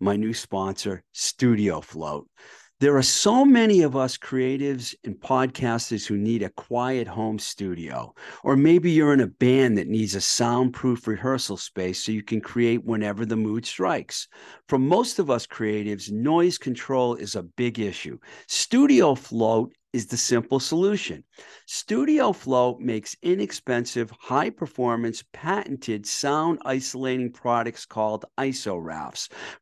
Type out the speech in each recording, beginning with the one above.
my new sponsor, Studio Float. There are so many of us creatives and podcasters who need a quiet home studio. Or maybe you're in a band that needs a soundproof rehearsal space so you can create whenever the mood strikes. For most of us creatives, noise control is a big issue. Studio Float is the simple solution. Studio Float makes inexpensive, high performance, patented sound isolating products called ISO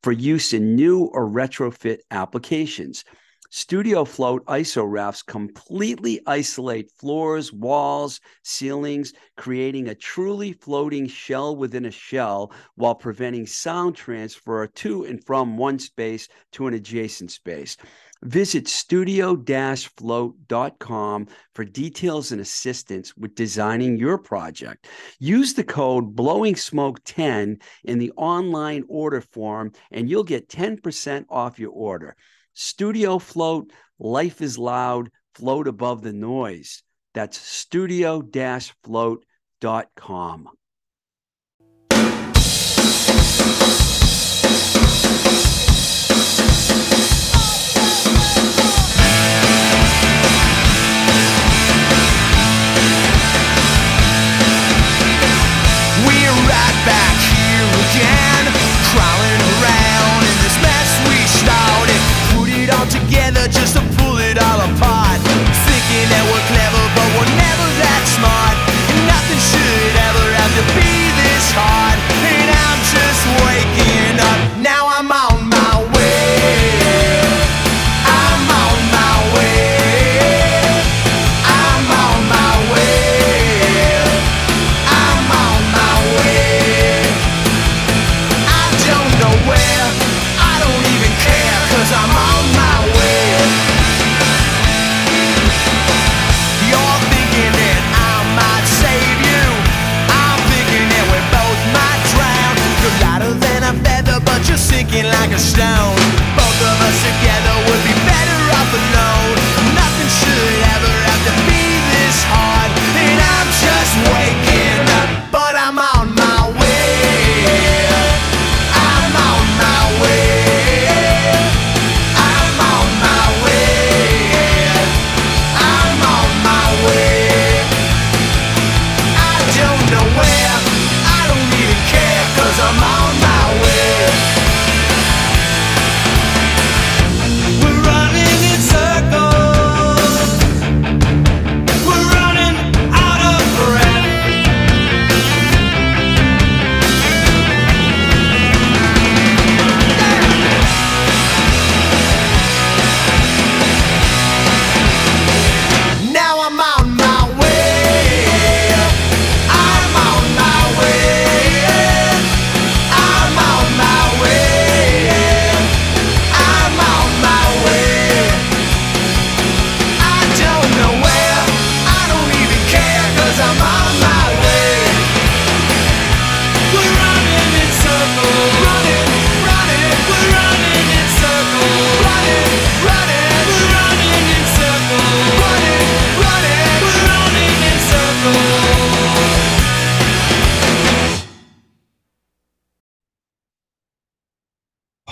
for use in new or retrofit applications. Studio Float ISO rafts completely isolate floors, walls, ceilings, creating a truly floating shell within a shell while preventing sound transfer to and from one space to an adjacent space. Visit studio float.com for details and assistance with designing your project. Use the code Blowing Smoke 10 in the online order form, and you'll get 10% off your order. Studio Float, life is loud, float above the noise. That's studio float.com. together just to pull it all apart. Thinking that we're clever,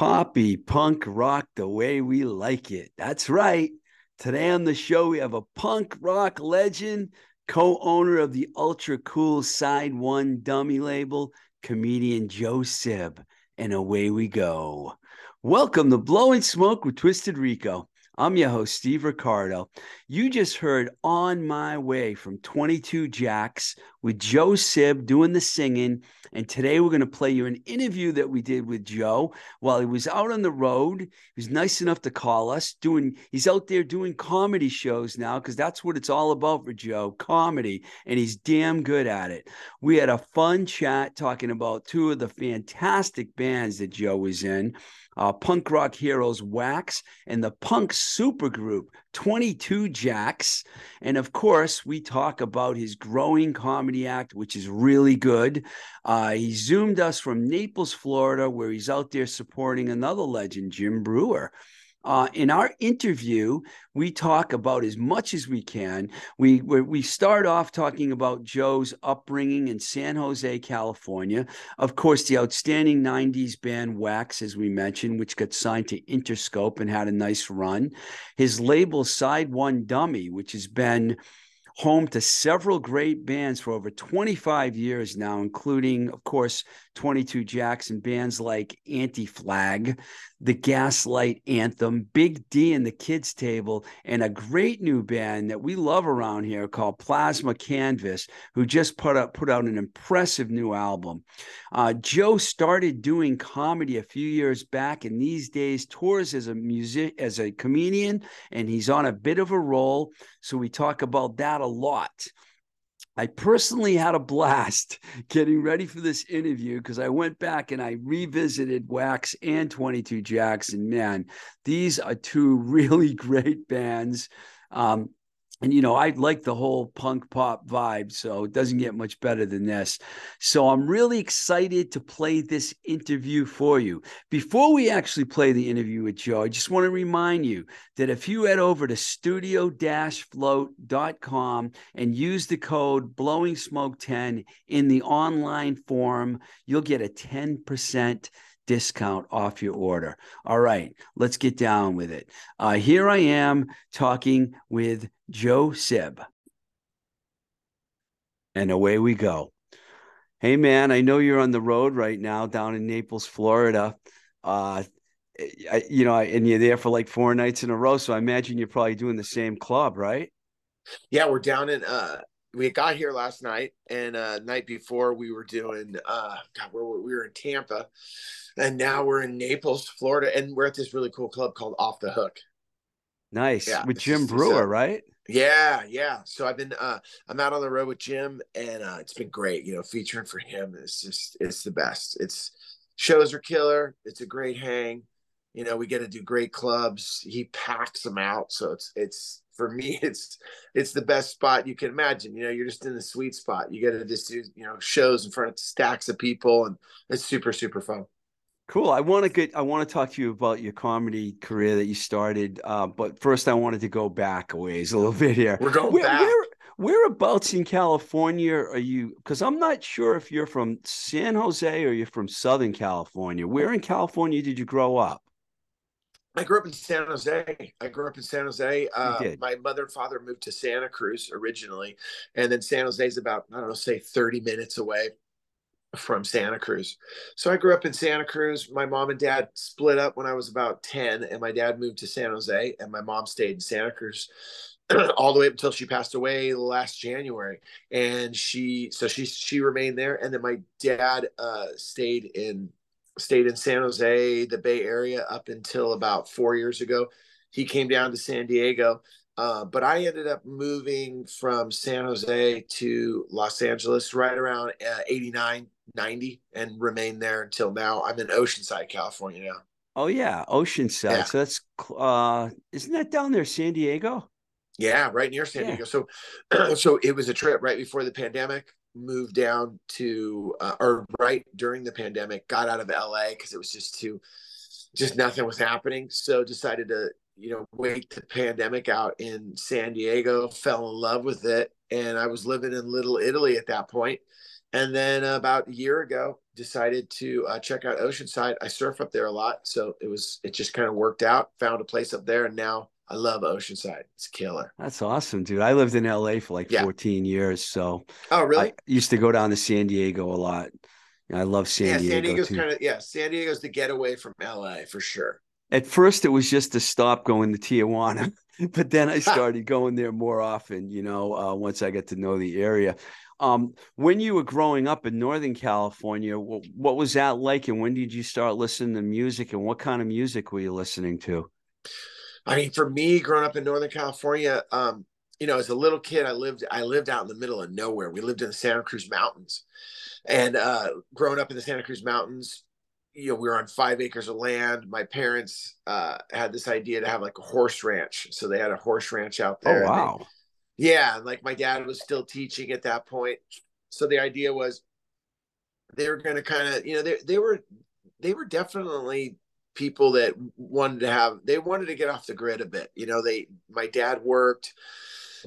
Poppy punk rock the way we like it. That's right. Today on the show, we have a punk rock legend, co owner of the ultra cool Side One dummy label, comedian Joe Sib. And away we go. Welcome to Blowing Smoke with Twisted Rico. I'm your host, Steve Ricardo. You just heard On My Way from 22 Jacks with Joe Sib doing the singing. And today we're going to play you an interview that we did with Joe while he was out on the road. He was nice enough to call us doing, he's out there doing comedy shows now because that's what it's all about for Joe comedy. And he's damn good at it. We had a fun chat talking about two of the fantastic bands that Joe was in uh, punk rock heroes Wax and the punk supergroup 22 Jacks. And of course, we talk about his growing comedy act, which is really good. Uh, he zoomed us from Naples, Florida, where he's out there supporting another legend, Jim Breuer. Uh, in our interview, we talk about as much as we can. We we start off talking about Joe's upbringing in San Jose, California. Of course, the outstanding '90s band Wax, as we mentioned, which got signed to Interscope and had a nice run. His label Side One Dummy, which has been home to several great bands for over 25 years now, including, of course, 22 Jacks and bands like Anti Flag, The Gaslight Anthem, Big D and the Kids Table, and a great new band that we love around here called Plasma Canvas, who just put up put out an impressive new album. Uh, Joe started doing comedy a few years back, and these days tours as a music as a comedian, and he's on a bit of a roll. So we talk about that a lot. I personally had a blast getting ready for this interview because I went back and I revisited Wax and 22 Jackson. Man, these are two really great bands. Um, and you know i like the whole punk pop vibe so it doesn't get much better than this. So i'm really excited to play this interview for you. Before we actually play the interview with joe i just want to remind you that if you head over to studio-float.com and use the code blowing smoke 10 in the online form you'll get a 10% discount off your order. All right, let's get down with it. Uh, here I am talking with Joe Sib. And away we go. Hey, man, I know you're on the road right now down in Naples, Florida. Uh, I, you know, and you're there for like four nights in a row. So I imagine you're probably doing the same club, right? Yeah, we're down in uh we got here last night and uh night before we were doing uh God, we were, we were in Tampa and now we're in Naples, Florida, and we're at this really cool club called Off the Hook. Nice. Yeah, with Jim Breuer, right? Yeah, yeah. So I've been uh I'm out on the road with Jim and uh it's been great, you know, featuring for him is just it's the best. It's shows are killer. It's a great hang. You know, we get to do great clubs. He packs them out. So it's it's for me it's it's the best spot you can imagine you know you're just in the sweet spot you get to just do you know shows in front of stacks of people and it's super super fun Cool. I want to get. I want to talk to you about your comedy career that you started. Uh, but first, I wanted to go back a ways, a little bit here. We're going where, back. Where, whereabouts in California are you? Because I'm not sure if you're from San Jose or you're from Southern California. Where in California did you grow up? I grew up in San Jose. I grew up in San Jose. Uh, my mother and father moved to Santa Cruz originally, and then San Jose is about I don't know, say 30 minutes away from Santa Cruz. So I grew up in Santa Cruz. My mom and dad split up when I was about 10, and my dad moved to San Jose, and my mom stayed in Santa Cruz all the way up until she passed away last January. And she, so she, she remained there. And then my dad uh, stayed in, stayed in San Jose, the Bay Area up until about four years ago. He came down to San Diego uh, but I ended up moving from San Jose to Los Angeles right around uh, 89, 90 and remain there until now. I'm in Oceanside, California now. Oh yeah, Oceanside. Yeah. So that's uh isn't that down there San Diego? Yeah, right near San yeah. Diego. So so it was a trip right before the pandemic, moved down to uh, or right during the pandemic, got out of LA cuz it was just too just nothing was happening. So decided to, you know, wait the pandemic out in San Diego, fell in love with it and I was living in Little Italy at that point and then about a year ago decided to uh, check out oceanside. I surf up there a lot so it was it just kind of worked out found a place up there and now i love oceanside. It's killer. That's awesome dude. I lived in la for like yeah. 14 years so oh really? I used to go down to san diego a lot. I love san yeah, diego san diego's kind of yeah san diego's the getaway from la for sure. At first it was just to stop going to tijuana but then i started going there more often you know uh, once i got to know the area um, when you were growing up in Northern California, what, what, was that like, and when did you start listening to music, and what kind of music were you listening to? I mean, for me, growing up in Northern California, um, you know, as a little kid, I lived I lived out in the middle of nowhere. We lived in the Santa Cruz Mountains, and uh, growing up in the Santa Cruz Mountains, you know, we were on five acres of land. My parents uh, had this idea to have like a horse ranch, so they had a horse ranch out there. Oh wow! Yeah, like my dad was still teaching at that point. So the idea was they were going to kind of, you know, they they were they were definitely people that wanted to have they wanted to get off the grid a bit. You know, they my dad worked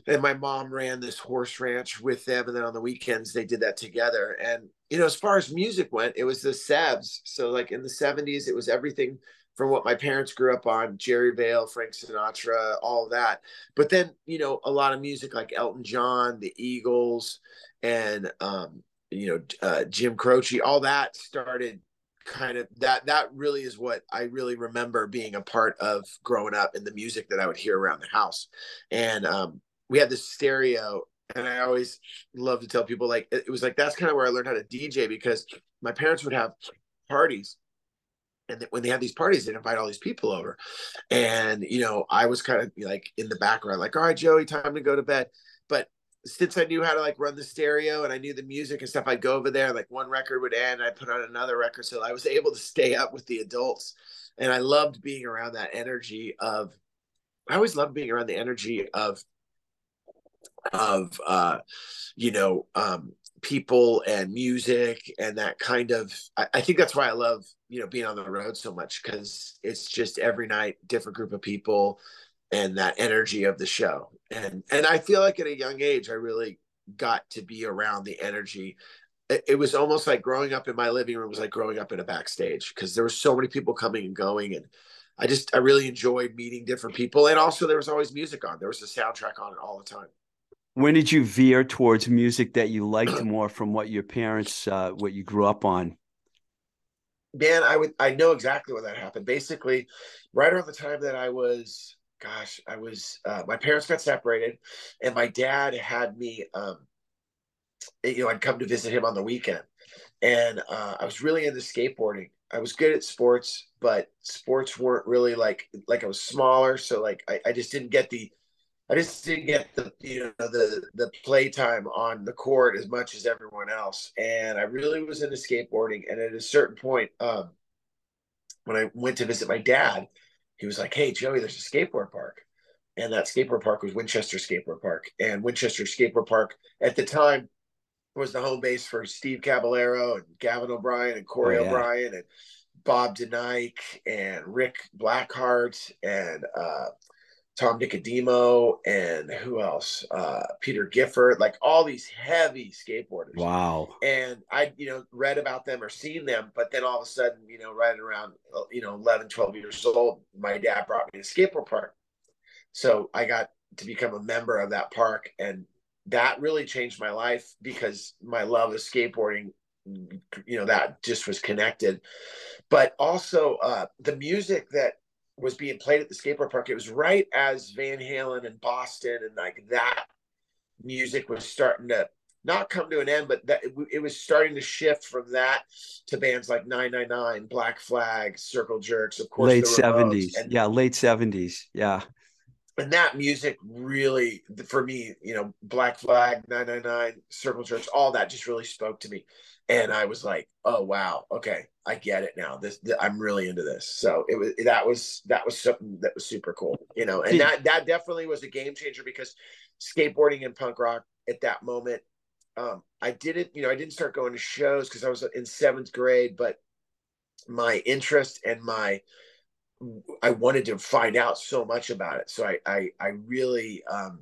and my mom ran this horse ranch with them and then on the weekends they did that together and you know as far as music went it was the sevs so like in the 70s it was everything from what my parents grew up on Jerry Vale, Frank Sinatra, all that. But then, you know, a lot of music like Elton John, the Eagles, and, um, you know, uh, Jim Croce, all that started kind of that that really is what I really remember being a part of growing up in the music that I would hear around the house. And um, we had this stereo and I always love to tell people like it was like that's kind of where I learned how to DJ because my parents would have parties and when they had these parties, they'd invite all these people over. And, you know, I was kind of like in the background, like, all right, Joey, time to go to bed. But since I knew how to like run the stereo and I knew the music and stuff, I'd go over there, like one record would end, I'd put on another record. So I was able to stay up with the adults. And I loved being around that energy of, I always loved being around the energy of, of, uh, you know, um, people and music and that kind of I, I, think that's why I love, you know, being on the road so much because it's just every night different group of people and that energy of the show. And and I feel like at a young age I really got to be around the energy. It, it was almost like growing up in my living room was like growing up in a backstage because there were so many people coming and going and I just I really enjoyed meeting different people and also there was always music on. There was a soundtrack on it all the time when did you veer towards music that you liked more from what your parents uh, what you grew up on? Man i would i know exactly when that happened. Basically right around the time that i was gosh i was uh, my parents got separated and my dad had me um you know i'd come to visit him on the weekend. And uh, i was really into skateboarding. I was good at sports but sports weren't really like like i was smaller so like i, I just didn't get the I just didn't get the you know the the play time on the court as much as everyone else, and I really was into skateboarding. And at a certain point, um, when I went to visit my dad, he was like, "Hey, Joey, there's a skateboard park," and that skateboard park was Winchester Skateboard Park. And Winchester Skateboard Park at the time was the home base for Steve Caballero and Gavin O'Brien and Corey oh, yeah. O'Brien and Bob DeNike and Rick Blackhart and uh, Tom Nicodemo and who else? Uh, Peter Gifford, like all these heavy skateboarders. Wow. And I, you know, read about them or seen them, but then all of a sudden, you know, right around, you know, 11, 12 years old, my dad brought me to skateboard park. So I got to become a member of that park. And that really changed my life because my love of skateboarding, you know, that just was connected. But also uh, the music that was being played at the skateboard park. It was right as Van Halen and Boston and like that music was starting to not come to an end, but that it, it was starting to shift from that to bands like 999, Black Flag, Circle Jerks, of course, late seventies. Yeah, late seventies. Yeah. And that music really, for me, you know, Black Flag, 999, Circle Jerks, all that just really spoke to me and I was like, "Oh wow, okay, I get it now. This, this, I'm really into this." So it was that was that was something that was super cool, you know, and that that definitely was a game changer because skateboarding and punk rock at that moment. Um, I didn't, you know, I didn't start going to shows because I was in seventh grade, but my interest and my I wanted to find out so much about it. So I I, I really um,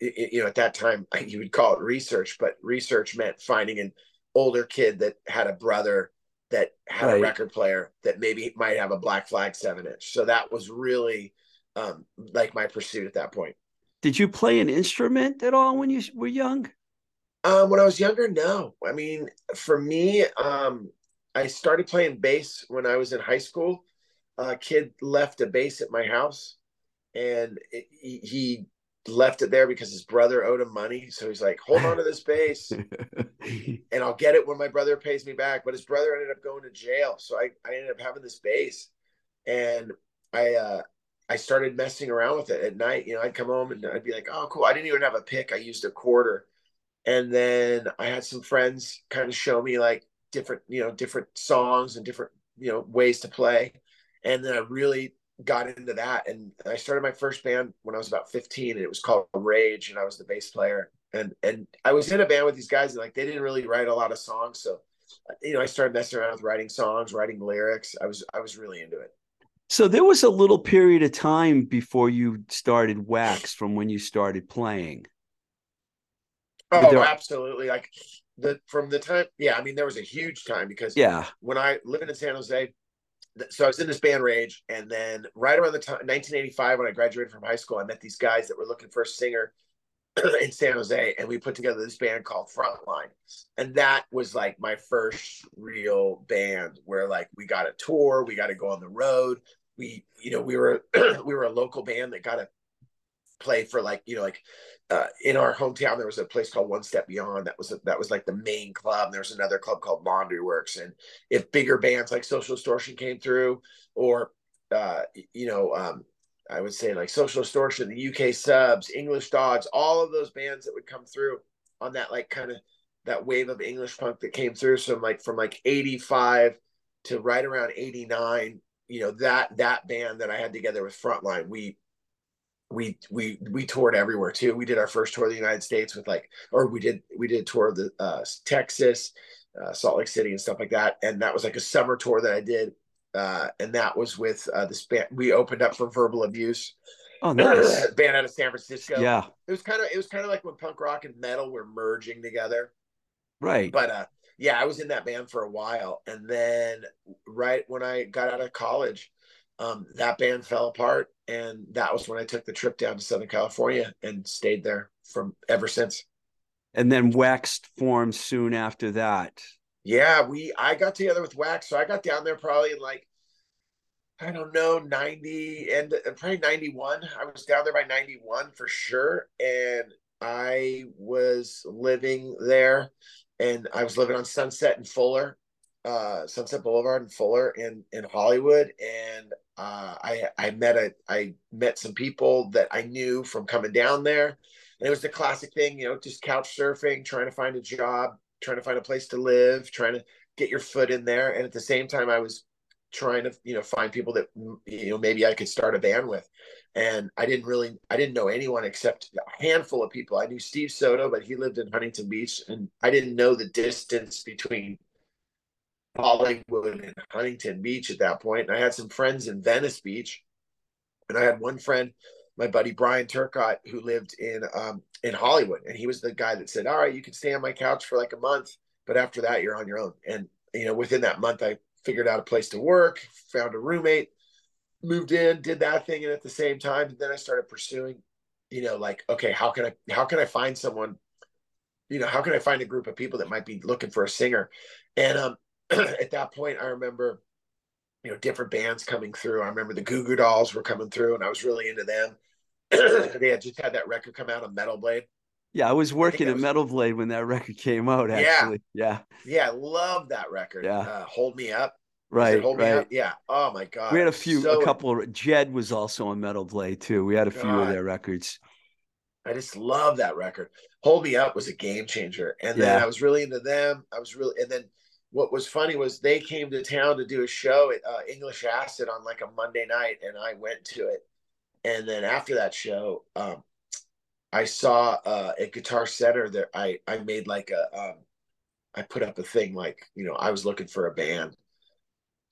it, you know at that time you would call it research, but research meant finding an older kid that had a brother that had right. a record player that maybe might have a Black Flag seven inch. So that was really um, like my pursuit at that point. Did you play an instrument at all when you were young? Um, when I was younger, no. I mean, for me, um, I started playing bass when I was in high school. A kid left a bass at my house, and it, he, he left it there because his brother owed him money. So he's like, hold on to this bass and I'll get it when my brother pays me back. But his brother ended up going to jail. So I, I ended up having this bass and I, uh, I started messing around with it at night. You know, I'd come home and I'd be like, oh, cool. I didn't even have a pick. I used a quarter. And then I had some friends kind of show me like different, you know, different songs and different, you know, ways to play. And then I really got into that and I started my first band when I was about 15 and it was called Rage and I was the bass player. And and I was in a band with these guys and like they didn't really write a lot of songs so you know I started messing around with writing songs writing lyrics. I was I was really into it. So there was a little period of time before you started wax from when you started playing. Oh there... absolutely. Like the from the time yeah I mean there was a huge time because yeah. when I living in San Jose so I was in this band Rage, and then right around the time 1985 when I graduated from high school, I met these guys that were looking for a singer in San Jose, and we put together this band called Frontline, and that was like my first real band where like we got a tour, we got to go on the road, we you know we were we were a local band that got to play for like you know like uh, in our hometown there was a place called One Step Beyond that was a, that was like the main club. There was another club called Laundry Works, and if bigger bands like Social Distortion came through, or uh, you know, um, I would say like Social Distortion, the UK Subs, English Dogs, all of those bands that would come through on that like kind of that wave of English punk that came through. So like from like '85 to right around '89, you know that that band that I had together with Frontline, we we we we toured everywhere too. We did our first tour of the United States with like, or we did we did a tour of the uh, Texas, uh, Salt Lake City, and stuff like that. And that was like a summer tour that I did, uh, and that was with uh, this band. We opened up for Verbal Abuse. Oh, nice band out of San Francisco. Yeah, it was kind of it was kind of like when punk rock and metal were merging together. Right. But uh, yeah, I was in that band for a while, and then right when I got out of college, um, that band fell apart and that was when i took the trip down to southern california and stayed there from ever since. And then waxed formed soon after that. Yeah we i got together with wax so i got down there probably in like i don't know 90 and uh, probably 91 i was down there by 91 for sure and i was living there and i was living on sunset and fuller uh, Sunset Boulevard and Fuller in in Hollywood, and uh, I I met a I met some people that I knew from coming down there, and it was the classic thing, you know, just couch surfing, trying to find a job, trying to find a place to live, trying to get your foot in there, and at the same time, I was trying to you know find people that you know maybe I could start a band with, and I didn't really I didn't know anyone except a handful of people. I knew Steve Soto, but he lived in Huntington Beach, and I didn't know the distance between Hollywood and Huntington Beach at that point. And I had some friends in Venice Beach. And I had one friend, my buddy Brian Turcott, who lived in um, in Hollywood. And he was the guy that said, All right, you can stay on my couch for like a month, but after that you're on your own. And you know, within that month I figured out a place to work, found a roommate, moved in, did that thing, and at the same time, then I started pursuing, you know, like, okay, how can I how can I find someone you know, how can I find a group of people that might be looking for a singer? And um, at that point, I remember, you know, different bands coming through. I remember the Goo Goo Dolls were coming through, and I was really into them. they had just had that record come out on Metal Blade. Yeah, I was working I at was... Metal Blade when that record came out. Actually, yeah, yeah, yeah love that record. Yeah, uh, Hold Me Up. Right, Hold right. Me Up? Yeah. Oh my god. We had a few, so... a couple. Of, Jed was also on Metal Blade too. We had a god. few of their records. I just love that record. Hold Me Up was a game changer, and then. I was really into them. I was really, and then what was funny was they came to town to do a show at uh, English Acid on like a Monday night, and I went to it. And then after that show, um, I saw uh, at Guitar Center that I I made like a um, I put up a thing like you know I was looking for a band,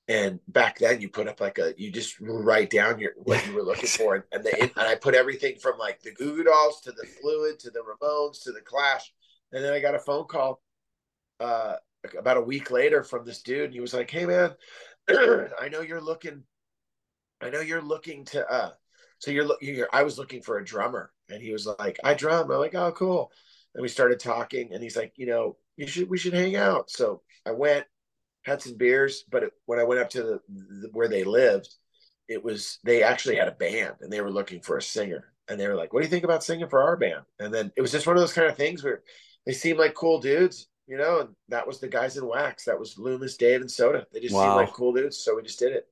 and back then you put up like a you just write down your what you were looking for, and, and they and I put everything from like the Goo Goo Dolls to the Fluid to the Ramones to the Clash, and then I got a phone call uh, about a week later from this dude. And he was like, Hey man, I know you're looking, I know you're looking to, uh, so you're looking, I was looking for a drummer and he was like, I drum. I'm like, Oh, cool. And we started talking and he's like, you know, you should, we should hang out. So I went, had some beers, but it, when I went up to the, the, where they lived, it was, they actually had a band and they were looking for a singer and they were like, what do you think about singing for our band? And then it was just one of those kind of things where they seemed like cool dudes you know, and that was the guys in wax. That was Loomis, Dave, and Soda. They just wow. seemed like cool dudes, so we just did it.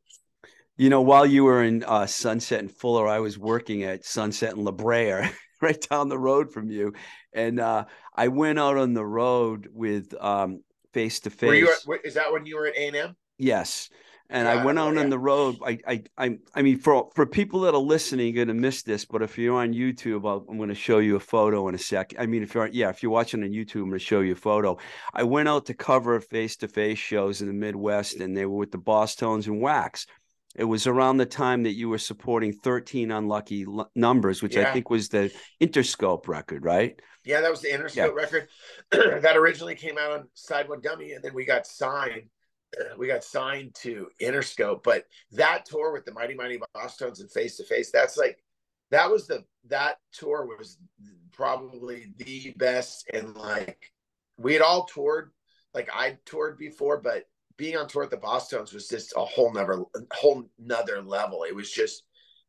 You know, while you were in uh, Sunset and Fuller, I was working at Sunset and La Brea, right down the road from you, and uh, I went out on the road with um, face to face. Is that when you were at A and M? Yes, and yeah, I went out on the road. I, I, I, I mean, for for people that are listening, you're gonna miss this. But if you're on YouTube, i am gonna show you a photo in a sec. I mean, if you're yeah, if you're watching on YouTube, I'm gonna show you a photo. I went out to cover face to face shows in the Midwest, and they were with the Bosstones and Wax. It was around the time that you were supporting 13 Unlucky L- Numbers, which yeah. I think was the Interscope record, right? Yeah, that was the Interscope yeah. record that originally came out on Side One Dummy, and then we got signed we got signed to Interscope, but that tour with the Mighty Mighty Bosstones and Face to Face, that's like that was the that tour was probably the best and like we had all toured like I toured before, but being on tour with the Bosstones was just a whole nother whole nother level. It was just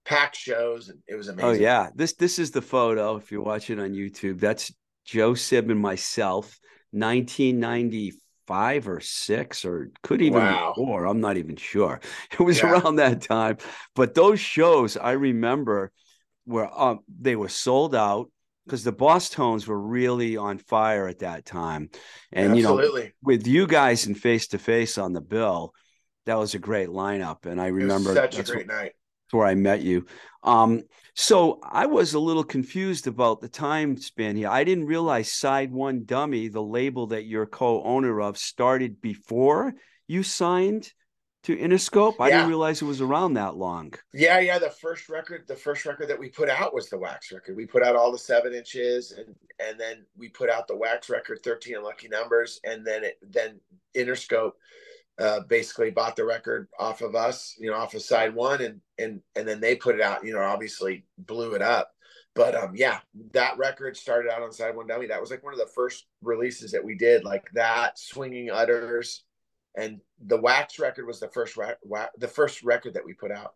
packed shows and it was oh, amazing. Oh yeah. This this is the photo if you're watching on YouTube. That's Joe Sib and myself, 1994 five or six or could even wow. be four. I'm not even sure. It was yeah. around that time. But those shows I remember were um, they were sold out because the Bosstones were really on fire at that time. And Absolutely. you know, with you guys in face to face on the bill, that was a great lineup. And I remember such a great night where I met you. Um, so I was a little confused about the time span here. I didn't realize Side One Dummy, the label that you're co-owner of, started before you signed to Interscope. I yeah. didn't realize it was around that long. Yeah, yeah. The first record, the first record that we put out was the Wax record. We put out all the seven inches, and and then we put out the Wax record, thirteen Lucky Numbers, and then it then Interscope uh, basically bought the record off of us, you know, off of side one, and and and then they put it out. You know, obviously blew it up. But um, yeah, that record started out on side one dummy. That was like one of the first releases that we did, like that, swinging utters, and the wax record was the first wa- wa- the first record that we put out.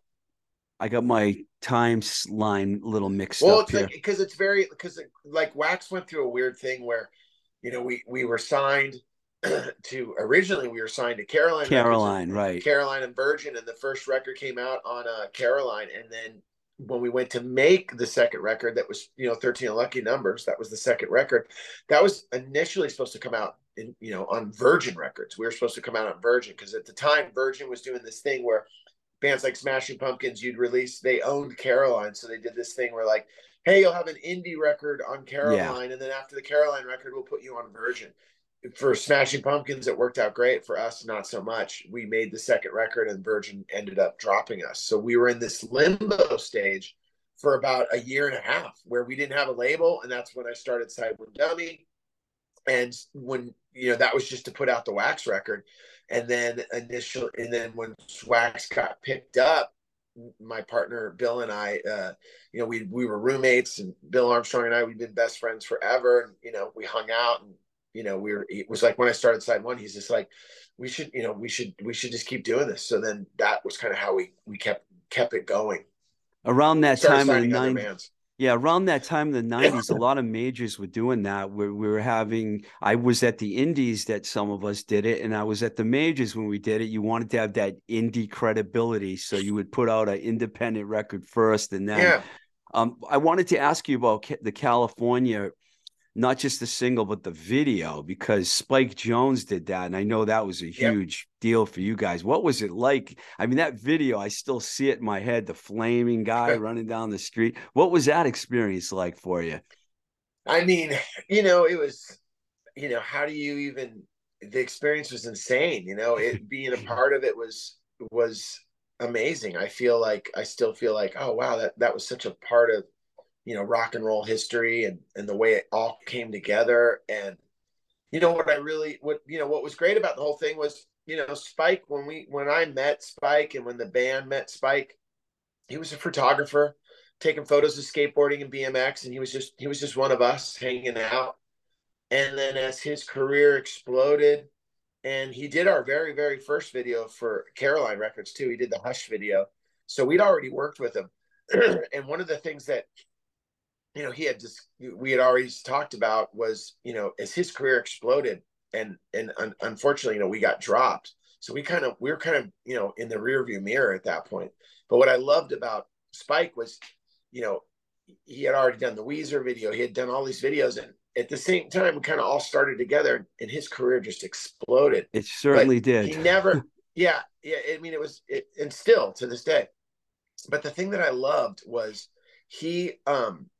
I got my timeline little mixed well, up it's here. like because it's very because like wax went through a weird thing where, you know, we we were signed to originally we were signed to Caroline. Caroline, right? Caroline and Virgin, and the first record came out on uh, Caroline, and then when we went to make the second record, that was you know thirteen lucky numbers. That was the second record. That was initially supposed to come out in you know on Virgin Records. We were supposed to come out on Virgin because at the time Virgin was doing this thing where bands like Smashing Pumpkins, you'd release. They owned Caroline, so they did this thing where like, hey, you'll have an indie record on Caroline, yeah. and then after the Caroline record, we'll put you on Virgin for Smashing Pumpkins, it worked out great. For us, not so much. We made the second record, and Virgin ended up dropping us. So we were in this limbo stage for about a year and a half, where we didn't have a label, and that's when I started Side Dummy. And when you know that was just to put out the Wax record, and then initial, and then when Wax got picked up, my partner Bill and I, uh, you know, we we were roommates, and Bill Armstrong and I, we've been best friends forever, and you know, we hung out and you know, we were, it was like when I started side one, he's just like, we should, you know, we should, we should just keep doing this. So then that was kind of how we, we kept, kept it going. Around that time in the 90s. Yeah, around that time in the 90s, a lot of majors were doing that. We, we were having, I was at the indies that some of us did it, and I was at the majors when we did it. You wanted to have that indie credibility. So you would put out an independent record first. And then yeah. um, I wanted to ask you about the California not just the single but the video because Spike Jonze did that and I know that was a huge yep. deal for you guys. What was it like? I mean that video I still see it in my head the flaming guy running down the street. What was that experience like for you? I mean, you know, it was you know, how do you even the experience was insane, you know, it being a part of it was was amazing. I feel like I still feel like, oh wow, that that was such a part of you know rock and roll history and and the way it all came together and you know what I really what you know what was great about the whole thing was you know Spike when we when I met Spike and when the band met Spike, he was a photographer taking photos of skateboarding and BMX, and he was just he was just one of us hanging out. And then as his career exploded, and he did our very very first video for Caroline Records too. He did the Hush video, so we'd already worked with him. and one of the things that you know he had just we had already talked about was you know as his career exploded and and un- unfortunately you know we got dropped. So we kind of we were kind of you know in the rearview mirror at that point. But what i loved about spike was you know he had already done the weezer video. He had done all these videos and at the same time we kind of all started together and his career just exploded. It certainly but did. he never yeah yeah i mean it was it, and still to this day. But the thing that i loved was he um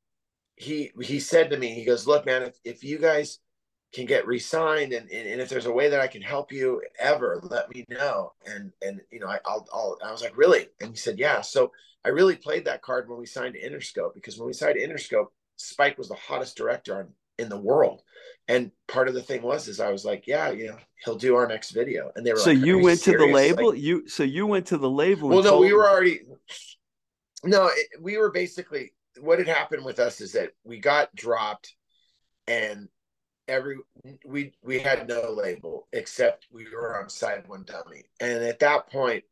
he he said to me, he goes, "Look, man, if, if you guys can get re-signed and, and, and if there's a way that I can help you ever, let me know." And and you know, I, I'll, I'll I was like, "Really?" And he said, "Yeah." So I really played that card when we signed Interscope because when we signed Interscope, Spike was the hottest director on, in the world. And part of the thing was is I was like, yeah, you know, he'll do our next video. And they were so like, you went serious? to the label. Like, you so you went to the label. well, no, we were already. No, it, we were basically what had happened with us is that we got dropped and every we we had no label except we were on side one dummy and at that point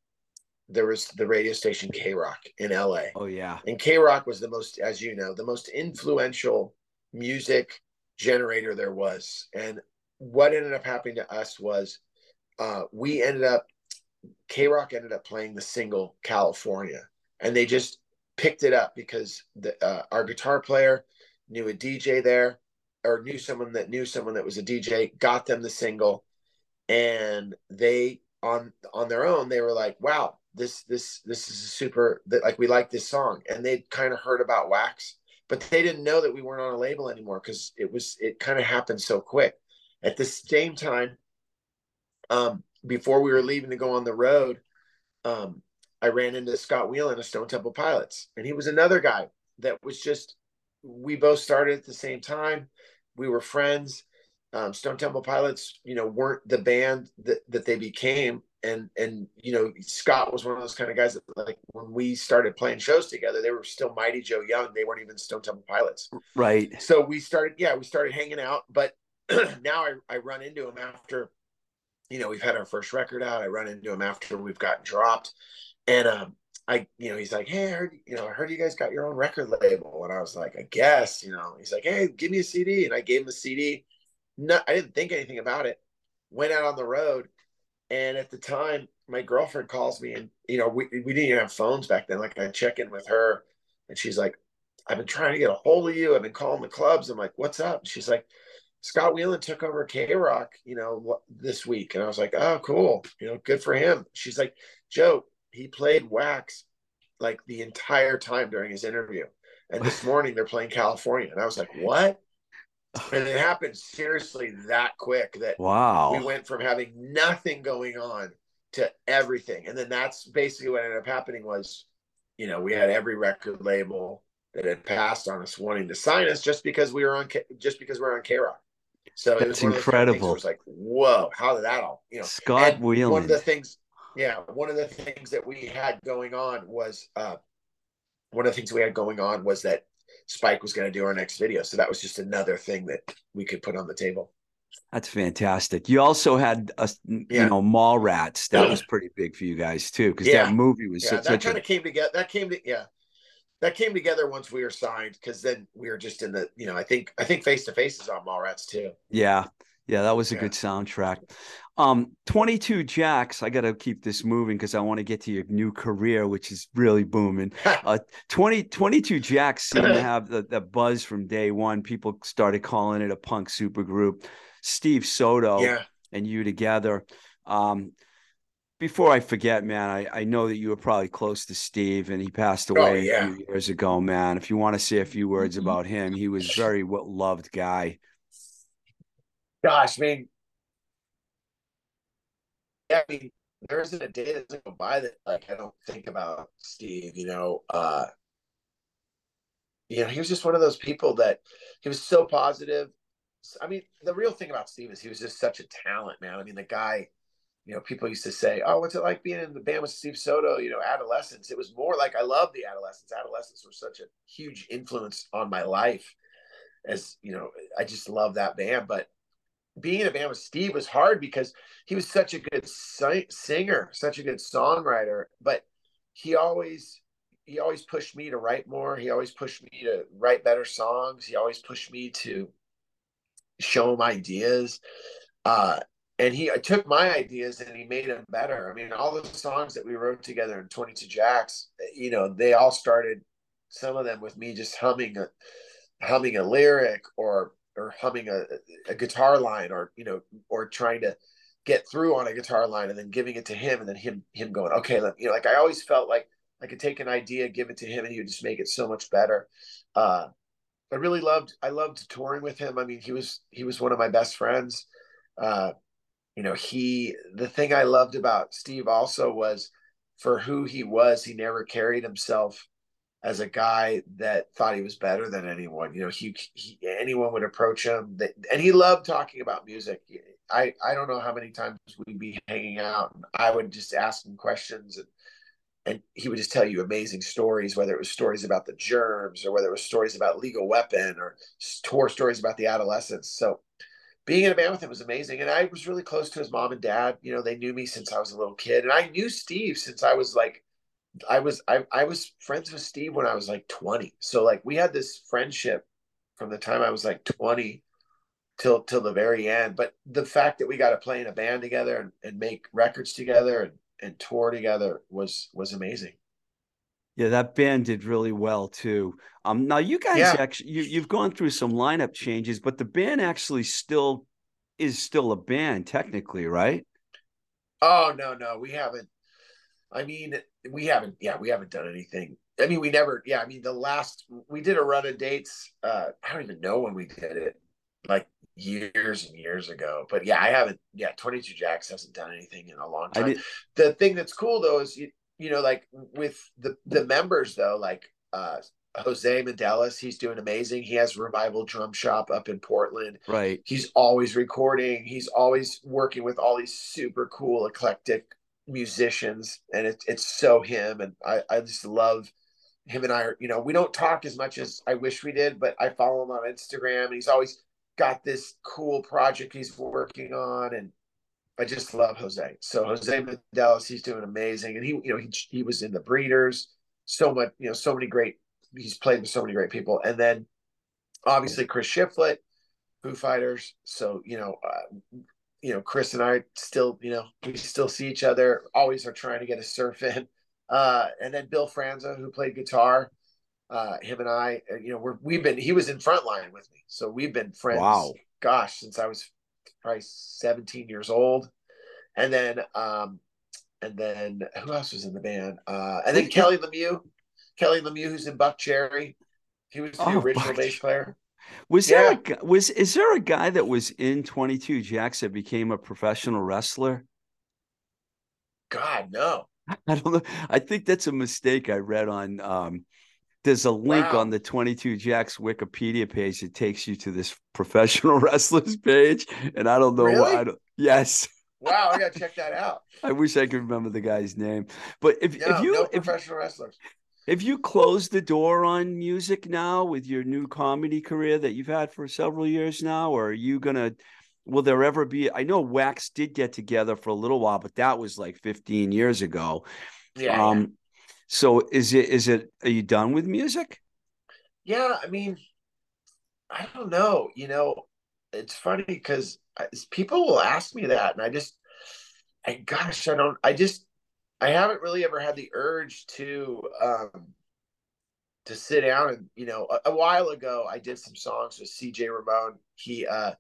there was the radio station KROQ in LA. Oh yeah. And KROQ was the most as you know, the most influential music generator there was. And what ended up happening to us was uh we ended up KROQ ended up playing the single California and they just picked it up because the, uh, our guitar player knew a DJ there or knew someone that knew someone that was a DJ, got them the single, and they on on their own they were like, "Wow, this this this is a super that like we like this song," and they'd kind of heard about Wax, but they didn't know that we weren't on a label anymore because it was it kind of happened so quick. At the same time, um, before we were leaving to go on the road, um, I ran into Scott Weiland of Stone Temple Pilots, and he was another guy that was just. We both started at the same time. We were friends. Um, Stone Temple Pilots, you know, weren't the band that, that they became, and and you know, Scott was one of those kind of guys that like when we started playing shows together, they were still Mighty Joe Young. They weren't even Stone Temple Pilots, right? So we started, yeah, we started hanging out. But now I, I run into him after, you know, we've had our first record out. I run into him after we've gotten dropped, and um, I, you know, he's like, hey, I heard, you know, I heard you guys got your own record label, and I was like, I guess, you know, he's like, hey, give me a CD, and I gave him the CD. No, I didn't think anything about it. Went out on the road, and at the time, my girlfriend calls me, and you know, we we didn't even have phones back then. Like I check in with her, and she's like, I've been trying to get a hold of you. I've been calling the clubs. I'm like, what's up? And she's like, Scott Weiland took over KROQ, you know, this week, and I was like, oh, cool, you know, good for him. She's like, Joe, he played Wax like the entire time during his interview. And this morning they're playing California. And I was like, what? And it happened seriously that quick that wow. we went from having nothing going on to everything. And then that's basically what ended up happening was, you know, we had every record label that had passed on us wanting to sign us just because we were on K- just because we are on KROQ. So that's incredible. It was like, whoa, how did that all, you know? Scott Weiland. One of the things yeah, one of the things that we had going on was uh, one of the things we had going on was that Spike was going to do our next video, so that was just another thing that we could put on the table. That's fantastic. You also had a, yeah. you know Mallrats. That was pretty big for you guys too, because yeah. that movie was yeah, such, that kind a... of came together. That came to yeah, that came together once we were signed because then we were just in the you know I think I think Face to Face is on Mallrats too. Yeah, yeah, that was a good soundtrack. Um, 22 Jacks, I got to keep this moving because I want to get to your new career, which is really booming. uh, 20, 22 Jacks seem to have the, the buzz from day one. People started calling it a punk supergroup. Steve Soto yeah. and you together. Um, before I forget, man, I, I know that you were probably close to Steve and he passed away oh, yeah. a few years ago, man. If you want to say a few words mm-hmm. about him, he was very well loved guy. Gosh, I mean, I mean, there isn't a day that doesn't go by that like I don't think about Steve. You know, uh, you know, he was just one of those people that he was so positive, I mean, the real thing about Steve is he was just such a talent, man. I mean, the guy, you know, people used to say, "Oh, what's it like being in the band with Steve Soto?" You know, Adolescents. It was more like I love the Adolescents. Adolescents were such a huge influence on my life. As you know, I just love that band. But being in a band with Steve was hard because he was such a good singer, such a good songwriter. But he always he always pushed me to write more. He always pushed me to write better songs. He always pushed me to show him ideas. Uh, and he I took my ideas and he made them better. I mean, all the songs that we wrote together in 22 Jacks, you know, they all started some of them with me just humming a humming a lyric or or humming a, a guitar line or you know or trying to get through on a guitar line and then giving it to him and then him him going okay you know like I always felt like I could take an idea give it to him and he would just make it so much better. Uh, I really loved I loved touring with him. I mean he was he was one of my best friends. Uh, you know he the thing I loved about Steve also was for who he was he never carried himself as a guy that thought he was better than anyone. You know, he, he anyone would approach him, that, and he loved talking about music. I I don't know how many times we'd be hanging out, and I would just ask him questions, and and he would just tell you amazing stories, whether it was stories about the germs or whether it was stories about Legal Weapon or tour stories about the adolescents. So being in a band with him was amazing. And I was really close to his mom and dad. You know, they knew me since I was a little kid. And I knew Steve since I was like I was I, I was friends with Steve when I was like 20. So like we had this friendship from the time I was like 20 till till the very end. But the fact that we got to play in a band together and, and make records together and, and tour together was was amazing. Yeah, that band did really well too. Um now you guys yeah. actually you, you've gone through some lineup changes, but the band actually still is still a band technically, right? Oh no, no, we haven't I mean, we haven't, yeah, we haven't done anything. I mean, we never, yeah, I mean, the last, we did a run of dates. Uh, I don't even know when we did it, like years and years ago. But yeah, I haven't, yeah, 22 Jacks hasn't done anything in a long time. The thing that's cool though is, you, you know, like with the, the members though, like, uh, Jose Medeles, he's doing amazing. He has Revival Drum Shop up in Portland. Right. He's always recording. He's always working with all these super cool, eclectic musicians and it, it's so him and I, I just love him and I are, you know, we don't talk as much as I wish we did, but I follow him on Instagram and he's always got this cool project he's working on. And I just love Jose. So Jose Medeles, he's doing amazing. And he, you know, he, he was in the breeders so much, you know, so many great, he's played with so many great people. And then obviously Chris Shiflett, Foo Fighters. So, you know, uh, you know, Chris and I still, you know, we still see each other, always are trying to get a surf in. Uh, and then Bill Franza, who played guitar, uh, him and I, uh, you know, we're, we've been, he was in Frontline with me. So we've been friends, wow. gosh, since I was probably 17 years old. And then, um, and then who else was in the band? Uh, and then Kelly Lemieux, Kelly Lemieux, who's in Buckcherry. He was the oh, original Buck. bass player. Was yeah. there a was is there a guy that was in 22 Jacks that became a professional wrestler? God, no. I don't know. I think that's a mistake I read on um there's a link wow. on the 22 Jacks Wikipedia page that takes you to this professional wrestlers page. And I don't know really? I don't yes. Wow, I gotta check that out. I wish I could remember the guy's name. But if, no, if you no if, professional wrestlers. Have you closed the door on music now with your new comedy career that you've had for several years now? Or are you gonna will there ever be I know Wax did get together for a little while, but that was like 15 years ago. Yeah. Um yeah. so is it is it are you done with music? Yeah, I mean, I don't know. You know, it's funny because people will ask me that, and I just, I gosh, I don't. I just I haven't really ever had the urge to um, to sit down and you know a, a, while ago I did some songs with CJ Ramone. He uh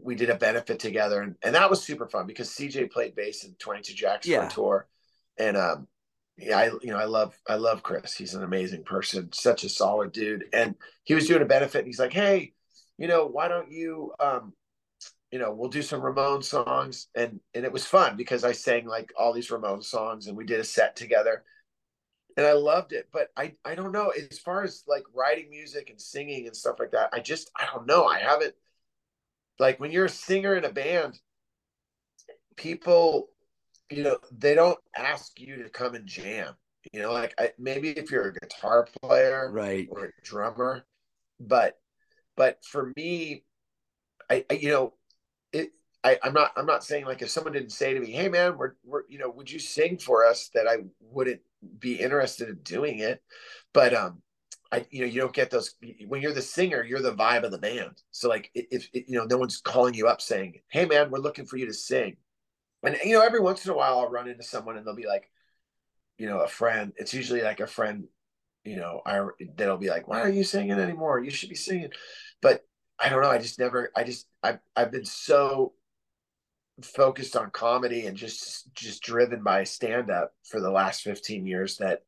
we did a benefit together and, and that was super fun because CJ played bass in 22 Jacks yeah. tour. And um yeah, I you know I love I love Chris. He's an amazing person, such a solid dude. And he was doing a benefit and he's like, "Hey, you know, why don't you um you know, we'll do some Ramones songs, and and it was fun because I sang like all these Ramones songs, and we did a set together, and I loved it. But I I don't know as far as like writing music and singing and stuff like that. I just I don't know. I haven't like when you're a singer in a band, people, you know, they don't ask you to come and jam. You know, like I, maybe if you're a guitar player, right, or a drummer, but but for me, I, I you know, it. I, I'm not. I'm not saying like if someone didn't say to me, "Hey, man, we're, we're, you know, would you sing for us?" That I wouldn't be interested in doing it. But um, I, you know, you don't get those when you're the singer, you're the vibe of the band. So like, if, if you know, no one's calling you up saying, "Hey, man, we're looking for you to sing," and you know, every once in a while, I'll run into someone and they'll be like, you know, a friend. It's usually like a friend, you know, I that'll be like, "Why are you singing anymore? You should be singing." But I don't know. I just never. I just I've I've been so focused on comedy and just just driven by stand up for the last 15 years that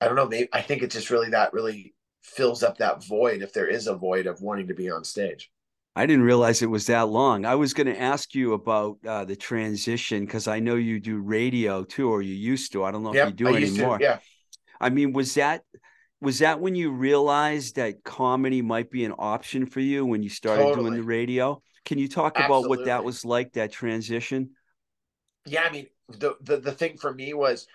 I don't know, maybe I think it just really that really fills up that void if there is a void of wanting to be on stage. I didn't realize it was that long. I was going to ask you about uh, the transition because I know you do radio too, or you used to. I don't know yep, if you do I anymore. To, yeah. I mean, was that was that when you realized that comedy might be an option for you when you started totally. doing the radio? Can you talk Absolutely. about what that was like, that transition? Yeah, I mean, the, the the thing for me was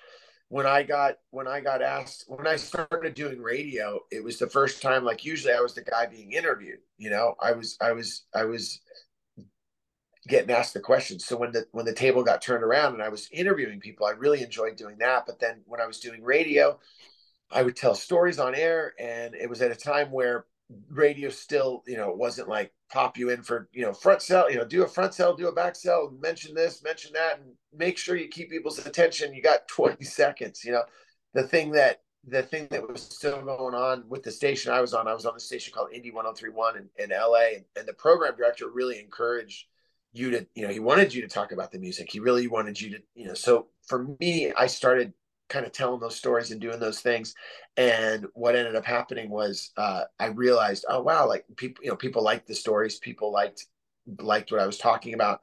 when I got when I got asked when I started doing radio, it was the first time. Like usually, I was the guy being interviewed. You know, I was I was I was getting asked the questions. So when the when the table got turned around and I was interviewing people, I really enjoyed doing that. But then when I was doing radio, I would tell stories on air, and it was at a time where radio still, you know, wasn't like pop you in for, you know, front sell, you know, do a front sell, do a back sell, mention this, mention that, and make sure you keep people's attention. You got 20 seconds, you know. The thing that the thing that was still going on with the station I was on, I was on the station called Indie 1031 in, in LA, and, and the program director really encouraged you to, you know, he wanted you to talk about the music. He really wanted you to, you know, so for me, I started kind of telling those stories and doing those things. And what ended up happening was uh, I realized, oh wow, like people, you know, people liked the stories, people liked liked what I was talking about,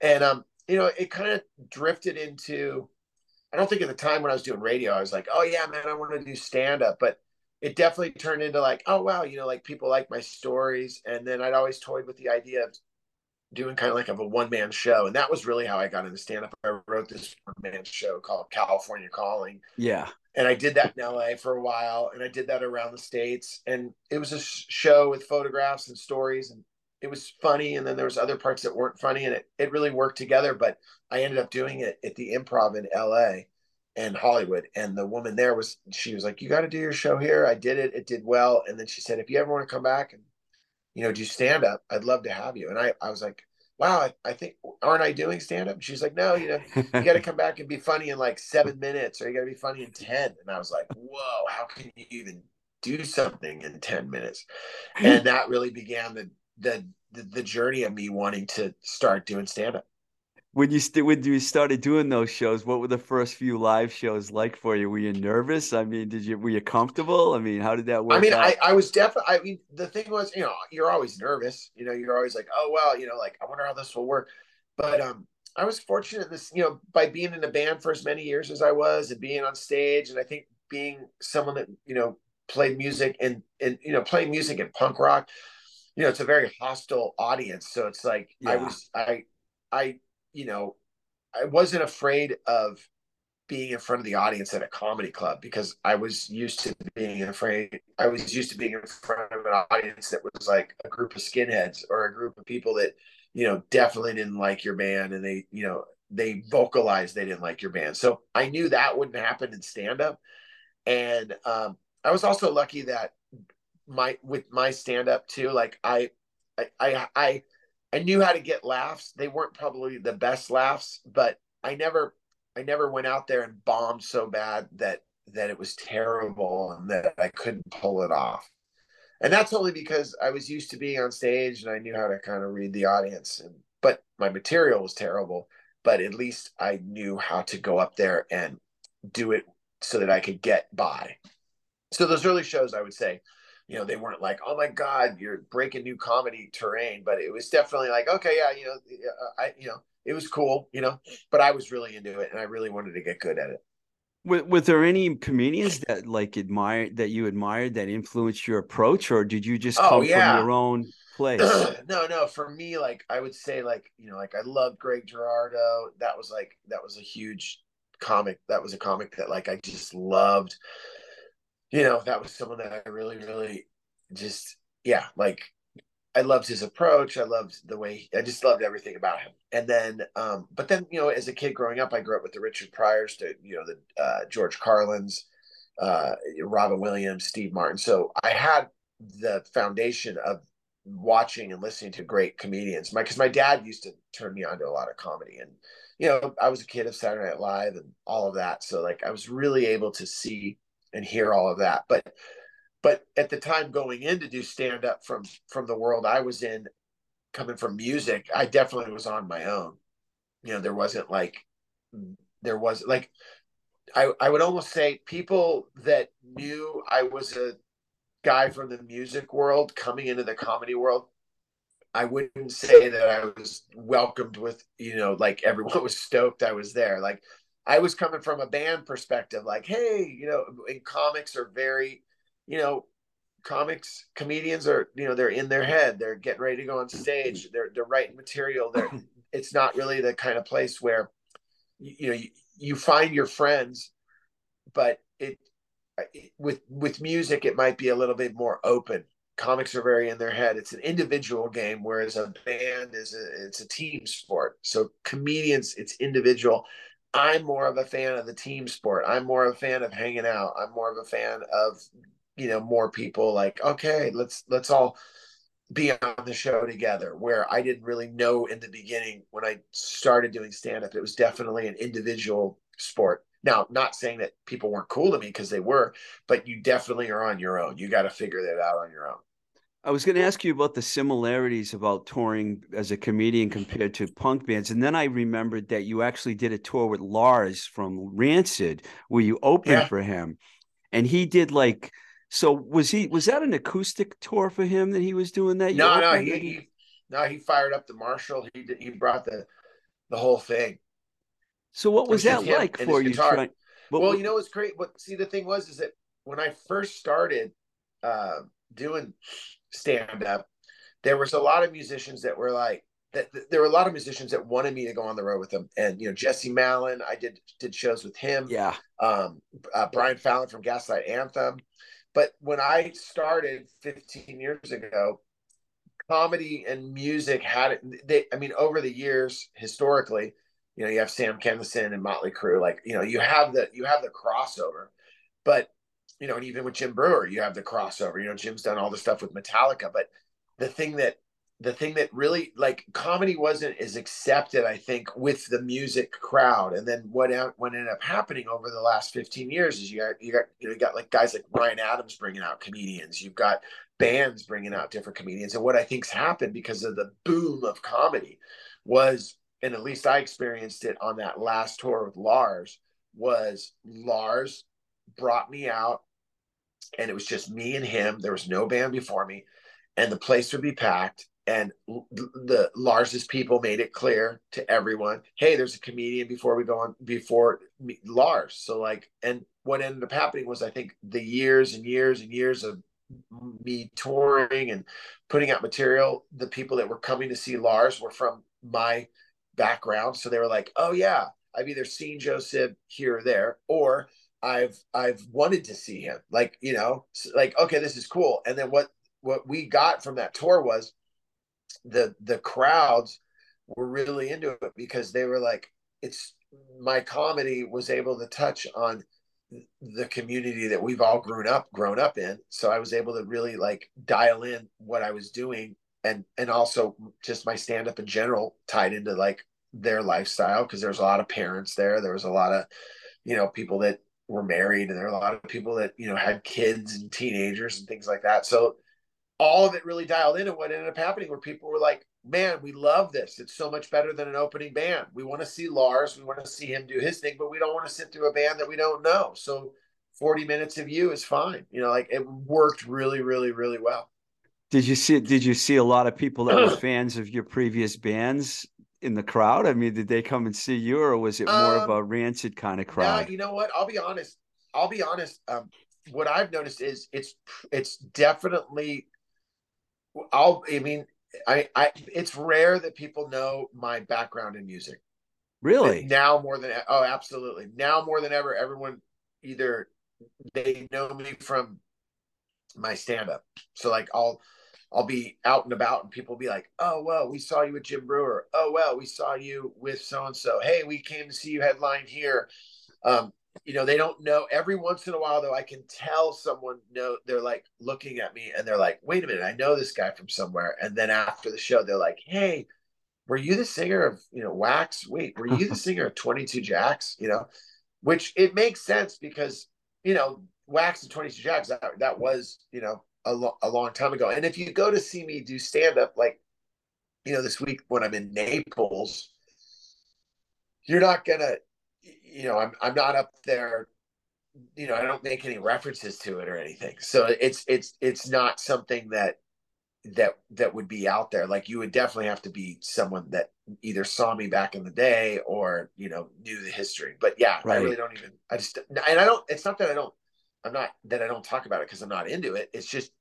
and um, you know, it kind of drifted into. I don't think at the time when I was doing radio, I was like, oh yeah, man, I want to do stand up, but it definitely turned into like, oh wow, you know, like people like my stories, and then I'd always toyed with the idea of doing kind of like of a one man show. And that was really how I got into stand up. I wrote this one man show called California Calling. Yeah. And I did that in LA for a while and I did that around the States. And it was a show with photographs and stories and it was funny. And then there was other parts that weren't funny and it, it really worked together. But I ended up doing it at the improv in LA and Hollywood. And the woman there was, she was like, you got to do your show here. I did it. It did well. And then she said, if you ever want to come back and you know, do stand up? I'd love to have you. And I, I was like, wow, I, I think, aren't I doing stand up? she's like, no, you know, you got to come back and be funny in like seven minutes or you got to be funny in 10. And I was like, whoa, how can you even do something in 10 minutes? And that really began the, the, the, the journey of me wanting to start doing stand up when you st- when you started doing those shows, what were the first few live shows like for you? Were you nervous? I mean, did you were you comfortable? I mean, how did that work? I mean, I, I was definitely. I mean, the thing was, you know, you're always nervous. You know, you're always like, oh well, you know, like I wonder how this will work. But um, I was fortunate this, you know, by being in a band for as many years as I was, and being on stage, and I think being someone that you know played music and and you know playing music and punk rock. You know, it's a very hostile audience, so it's like yeah. I was I I you know, I wasn't afraid of being in front of the audience at a comedy club because I was used to being afraid. I was used to being in front of an audience that was like a group of skinheads or a group of people that, you know, definitely didn't like your band and they, you know, they vocalized they didn't like your band. So I knew that wouldn't happen in stand up. And um, I was also lucky that my with my stand up too, like I I I, I I knew how to get laughs. They weren't probably the best laughs, but I never I never went out there and bombed so bad that that it was terrible and that I couldn't pull it off. And that's only because I was used to being on stage and I knew how to kind of read the audience and but my material was terrible, but at least I knew how to go up there and do it so that I could get by. So those early shows I would say you know, they weren't like, oh my God, you're breaking new comedy terrain, but it was definitely like, okay, yeah, you know, I, you know, it was cool, you know, but I was really into it and I really wanted to get good at it. Was, was there any comedians that like admired that you admired that influenced your approach, or did you just oh, come yeah. from your own place? no, no. For me, like I would say, like you know, like I loved Greg Giraldo. That was like that was a huge comic. That was a comic that like I just loved. You know, that was someone that I really, really just yeah, like I loved his approach. I loved the way I just loved everything about him. And then, um, but then you know, as a kid growing up, I grew up with the Richard Pryors, to you know, the uh, George Carlins, uh, Robin Williams, Steve Martin. So I had the foundation of watching and listening to great comedians. My because my dad used to turn me on to a lot of comedy, and you know, I was a kid of Saturday Night Live and all of that. So like, I was really able to see and hear all of that. But but at the time going in to do stand up from from the world I was in coming from music I definitely was on my own you know there wasn't like there was like I I would almost say people that knew I was a guy from the music world coming into the comedy world I wouldn't say that I was welcomed with you know like everyone was stoked I was there like I was coming from a band perspective like hey you know in comics are very you know, comics comedians are you know they're in their head they're getting ready to go on stage they're they're writing material they're it's not really the kind of place where you, you know you, you find your friends but it, it with with music it might be a little bit more open. Comics are very in their head. It's an individual game whereas a band is a, it's a team sport. So comedians it's individual i'm more of a fan of the team sport. I'm more of a fan of hanging out. I'm more of a fan of you know more people like okay let's let's all be on the show together where i didn't really know in the beginning when i started doing stand up it was definitely an individual sport. Now not saying that people weren't cool to me because they were but you definitely are on your own. You got to figure that out on your own I was going to ask you about the similarities about touring as a comedian compared to punk bands. And then I remembered that you actually did a tour with Lars from Rancid where you opened yeah. for him. And he did like so was he was that an acoustic tour for him that he was doing that? No, no, he, he, no, he fired up the Marshall. He did, he brought the the whole thing. So what was that like for you? Trying, well, you know, it's great. But see, the thing was, is that when I first started uh, doing stand up, there was a lot of musicians that were like, that, that, there were a lot of musicians that wanted me to go on the road with them. And you know, Jesse Malin, I did did shows with him. Yeah. Um, uh, Brian Fallon from Gaslight Anthem. But when I started 15 years ago, comedy and music had it. They, I mean, over the years, historically, you know, you have Sam Kinison and Motley Crue. Like, you know, you have the you have the crossover, but you know, and even with Jim Breuer, you have the crossover. You know, Jim's done all the stuff with Metallica, but the thing that the thing that really like comedy wasn't as accepted, I think, with the music crowd. And then what what ended up happening over the last 15 years is you got you got you know you got like guys like Bryan Adams bringing out comedians. You've got bands bringing out different comedians. And what I think's happened because of the boom of comedy was, and at least I experienced it on that last tour with Lars, was Lars brought me out and it was just me and him. There was no band before me, and the place would be packed and the Lars's people made it clear to everyone, hey, there's a comedian before we go on before me, Lars. So like, and what ended up happening was I think the years and years and years of me touring and putting out material, the people that were coming to see Lars were from my background, so they were like, oh yeah, I've either seen Joseph here or there, or I've I've wanted to see him. Like you know, like okay, this is cool. And then what what we got from that tour was the the crowds were really into it because they were like it's my comedy was able to touch on the community that we've all grown up grown up in so i was able to really like dial in what i was doing and and also just my stand up in general tied into like their lifestyle because there's a lot of parents there there was a lot of you know people that were married and there were a lot of people that you know had kids and teenagers and things like that. So all of it really dialed in and what ended up happening where people were like man we love this. It's so much better than an opening band. We want to see lars. We want to see him do his thing but we don't want to sit through a band that we don't know. So 40 minutes of you is fine. You know like it worked really really really well. Did you see did you see a lot of people that were fans of your previous bands in the crowd? I mean, did they come and see you, or was it more um, of a rancid kind of crowd? you know what? I'll be honest. I'll be honest. Um, what I've noticed is it's it's definitely. I'll. I mean, I. I. It's rare that people know my background in music. Really? Now more than oh, absolutely. Now more than ever, everyone either they know me from my stand up. So like I'll I'll be out and about and people will be like, "Oh, well, we saw you with Jim Breuer. Oh, well, we saw you with so and so. Hey, we came to see you headline here." Um, you know, they don't know. Every once in a while, though, I can tell someone no, they're like looking at me and they're like, "Wait a minute, I know this guy from somewhere." And then after the show, they're like, "Hey, were you the singer of you know Wax? Wait, were you the singer of Twenty Two Jacks? You know, which it makes sense because you know Wax and Twenty Two Jacks that that was you know a, lo- a long time ago. And if you go to see me do stand up, like, you know, this week when I'm in Naples, you're not gonna, you know, I'm I'm not up there, you know, I don't make any references to it or anything. So it's it's it's not something that that that would be out there. Like you would definitely have to be someone that either saw me back in the day or you know knew the history. But yeah, right. I really don't even. I just and I don't. It's not that I don't I'm not that I don't talk about it because I'm not into it. It's just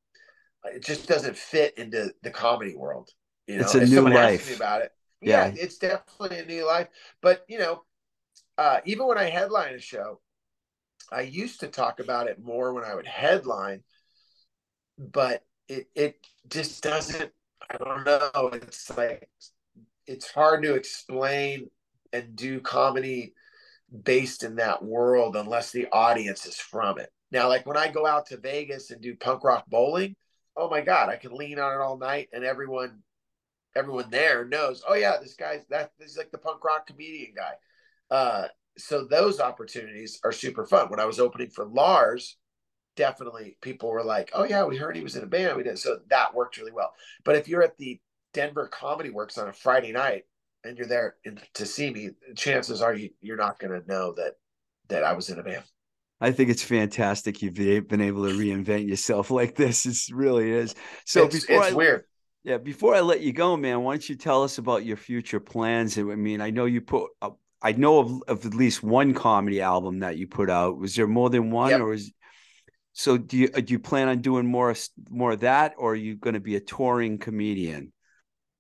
it just doesn't fit into the comedy world. You know, it's a if new life. about it, yeah, yeah, it's definitely a new life. But you know, uh, even when I headline a show, I used to talk about it more when I would headline, but it it just doesn't. I don't know. It's like it's hard to explain and do comedy based in that world unless the audience is from it. Now, like when I go out to Vegas and do punk rock bowling, oh my God, I can lean on it all night and everyone everyone there knows, oh yeah, this guy's that is like the punk rock comedian guy. Uh, so those opportunities are super fun. When I was opening for Lars, definitely people were like, oh yeah, we heard he was in a band. We did so that worked really well. But if you're at the Denver Comedy Works on a Friday night and you're there in, to see me, chances are you, you're not going to know that that I was in a band. I think it's fantastic you've been able to reinvent yourself like this. It really is. So it's, before it's I, weird. Yeah, before I let you go, man, why don't you tell us about your future plans? I mean, I know you put, uh, I know of, of, at least one comedy album that you put out. Was there more than one, yep. or is so? Do you do you plan on doing more more of that, or are you going to be a touring comedian?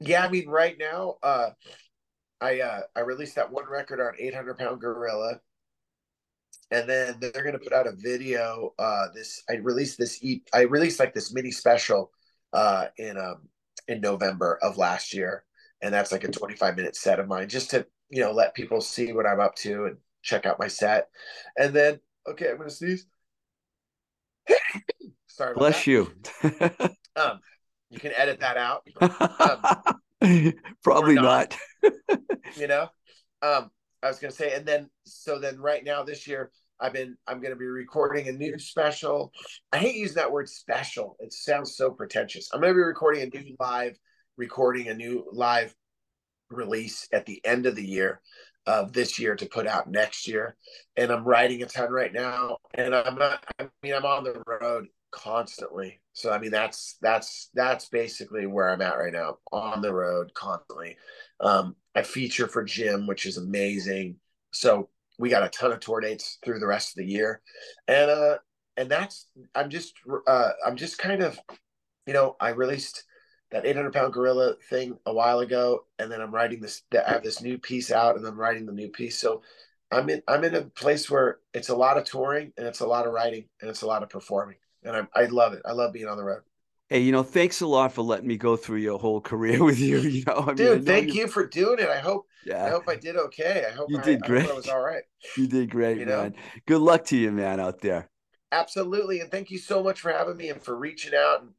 Yeah, I mean, right now, uh, I uh, I released that one record on 800 Pound Gorilla and then they're going to put out a video uh this i released this e i released like this mini special uh in um in november of last year. And that's like a 25 minute set of mine just to you know let people see what i'm up to and check out my set. And then okay i'm gonna sneeze. Sorry bless that. you. Um you can edit that out. Um, probably not, not. you know? Um I was going to say, and then so then right now this year I've been I'm going to be recording a new special. I hate using that word special. It sounds so pretentious. I'm going to be recording a new live recording a new live release at the end of the year of this year to put out next year. And I'm writing a ton right now. And I'm not, I mean, I'm on the road constantly. So I mean that's that's that's basically where I'm at right now. On the road constantly. Um, I feature for Jim, which is amazing. So we got a ton of tour dates through the rest of the year, and uh, and that's I'm just uh, I'm just kind of, you know, I released that 800 pound gorilla thing a while ago, and then I'm writing this. I have this new piece out, and I'm writing the new piece. So I'm in I'm in a place where it's a lot of touring, and it's a lot of writing, and it's a lot of performing, and I I love it. I love being on the road. Hey, you know, thanks a lot for letting me go through your whole career with you. You know, I dude, mean, thank you for doing it. I hope, yeah, I hope I did okay. I hope you did I, great. I was all right. You did great, you man. Know? Good luck to you, man, out there. Absolutely, and thank you so much for having me and for reaching out and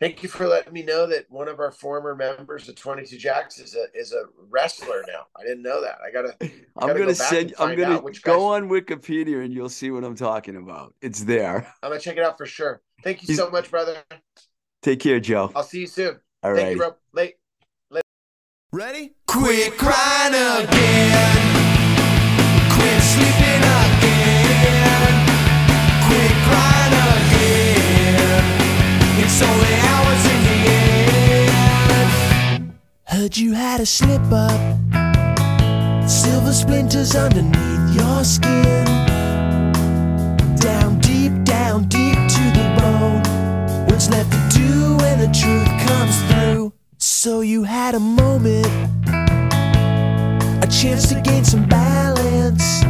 thank you for letting me know that one of our former members of 22 Jacks is a is a wrestler now. I didn't know that. I gotta. I'm gonna go send. I'm gonna go on Wikipedia and you'll see what I'm talking about. It's there. I'm gonna check it out for sure. Thank you He's... so much, brother. Take care, Joe. I'll see you soon. All Thank right. you, bro. Late. Late. Ready? Quit crying again. Quit sleeping again. Quit crying again. It's only hours in the end. Heard you had a slip up Silver splinters underneath your skin. Down deep, down deep to the bone. What's left to do when truth comes through? So you had a moment, a chance to gain some balance.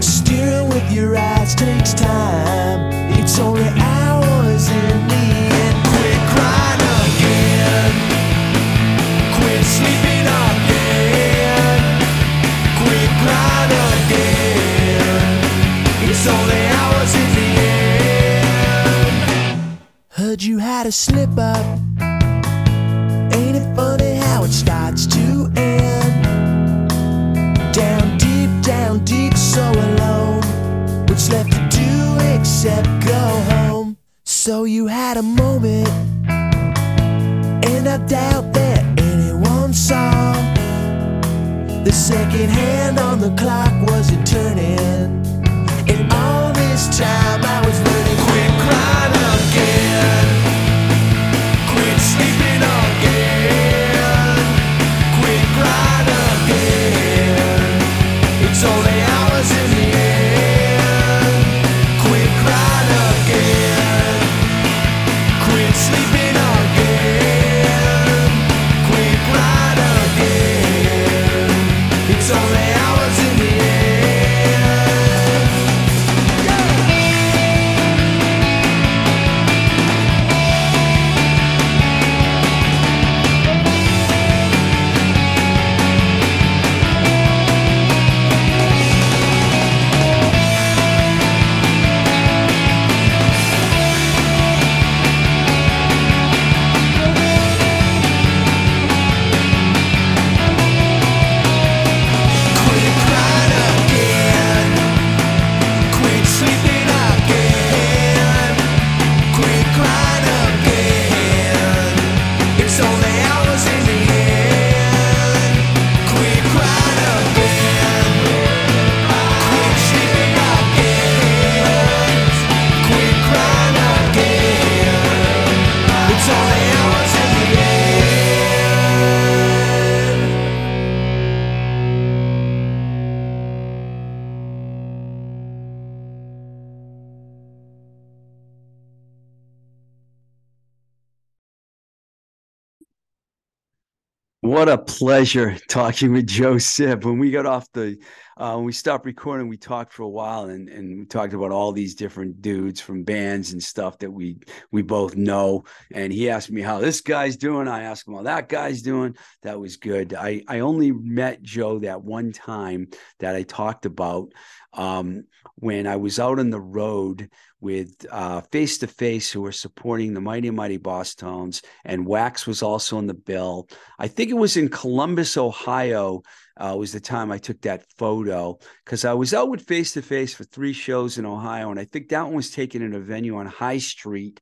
Steering with your eyes takes time. It's only hours in the end. Quit crying again. Quit sleeping again. Quit crying again. It's only hours in You had a slip up. Ain't it funny how it starts to end? Down deep, down deep, so alone. What's left to do except go home? So you had a moment, and I doubt that anyone saw. The second hand on the clock wasn't turning, and all this time I was a pleasure talking with Joe Sib. When we got off the, uh, when we stopped recording, we talked for a while and, and we talked about all these different dudes from bands and stuff that we we both know. And he asked me how this guy's doing. I asked him how that guy's doing. That was good. I I only met Joe that one time that I talked about um, when I was out on the road with Face to Face, who were supporting the Mighty Mighty Bosstones, and Wax was also on the bill. I think it was in Columbus, Ohio. Uh, was the time I took that photo because I was out with Face to Face for three shows in Ohio, and I think that one was taken in a venue on High Street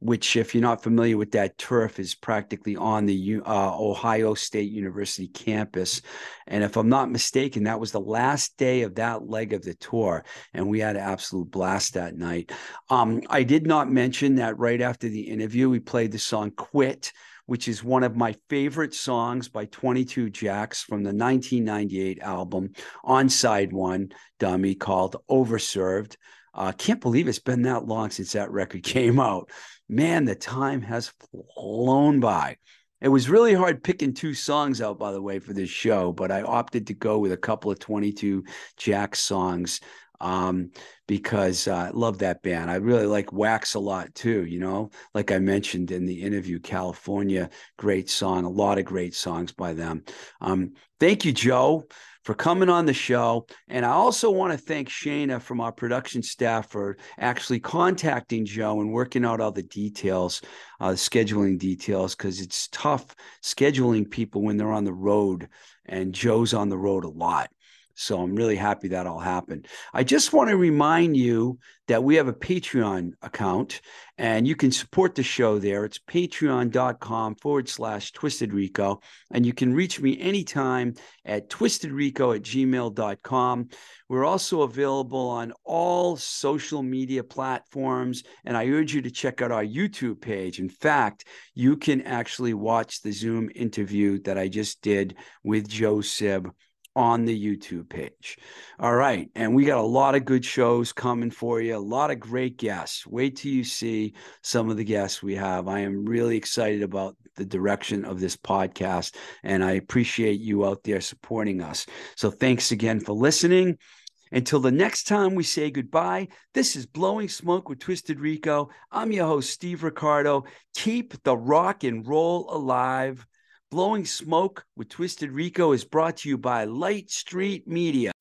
which, if you're not familiar with that turf, is practically on the uh, Ohio State University campus. And if I'm not mistaken, that was the last day of that leg of the tour, and we had an absolute blast that night. Um, I did not mention that right after the interview, we played the song "Quit." Which is one of my favorite songs by 22 Jacks from the 1998 album on side one, Dummy, called Overserved. I uh, can't believe it's been that long since that record came out man, the time has flown by. It was really hard picking two songs out, by the way, for this show, but I opted to go with a couple of 22 Jack songs um, because uh, I love that band. I really like Wax a lot too, you know, like I mentioned in the interview, California, great song, a lot of great songs by them. Um, thank you, Joe for coming on the show. And I also want to thank Shayna from our production staff for actually contacting Joe and working out all the details, uh, scheduling details, because it's tough scheduling people when they're on the road. And Joe's on the road a lot. So I'm really happy that all happened. I just want to remind you that we have a Patreon account and you can support the show there. It's patreon.com forward slash twisted rico. And you can reach me anytime at twistedrico at gmail.com. We're also available on all social media platforms. And I urge you to check out our YouTube page. In fact, you can actually watch the Zoom interview that I just did with Joe Sib on the YouTube page. All right. And we got a lot of good shows coming for you, a lot of great guests. Wait till you see some of the guests we have. I am really excited about the direction of this podcast, and I appreciate you out there supporting us. So thanks again for listening. Until the next time we say goodbye, this is Blowing Smoke with Twisted Rico. I'm your host, Steve Ricardo. Keep the rock and roll alive. Blowing Smoke with Twisted Rico is brought to you by Light Street Media.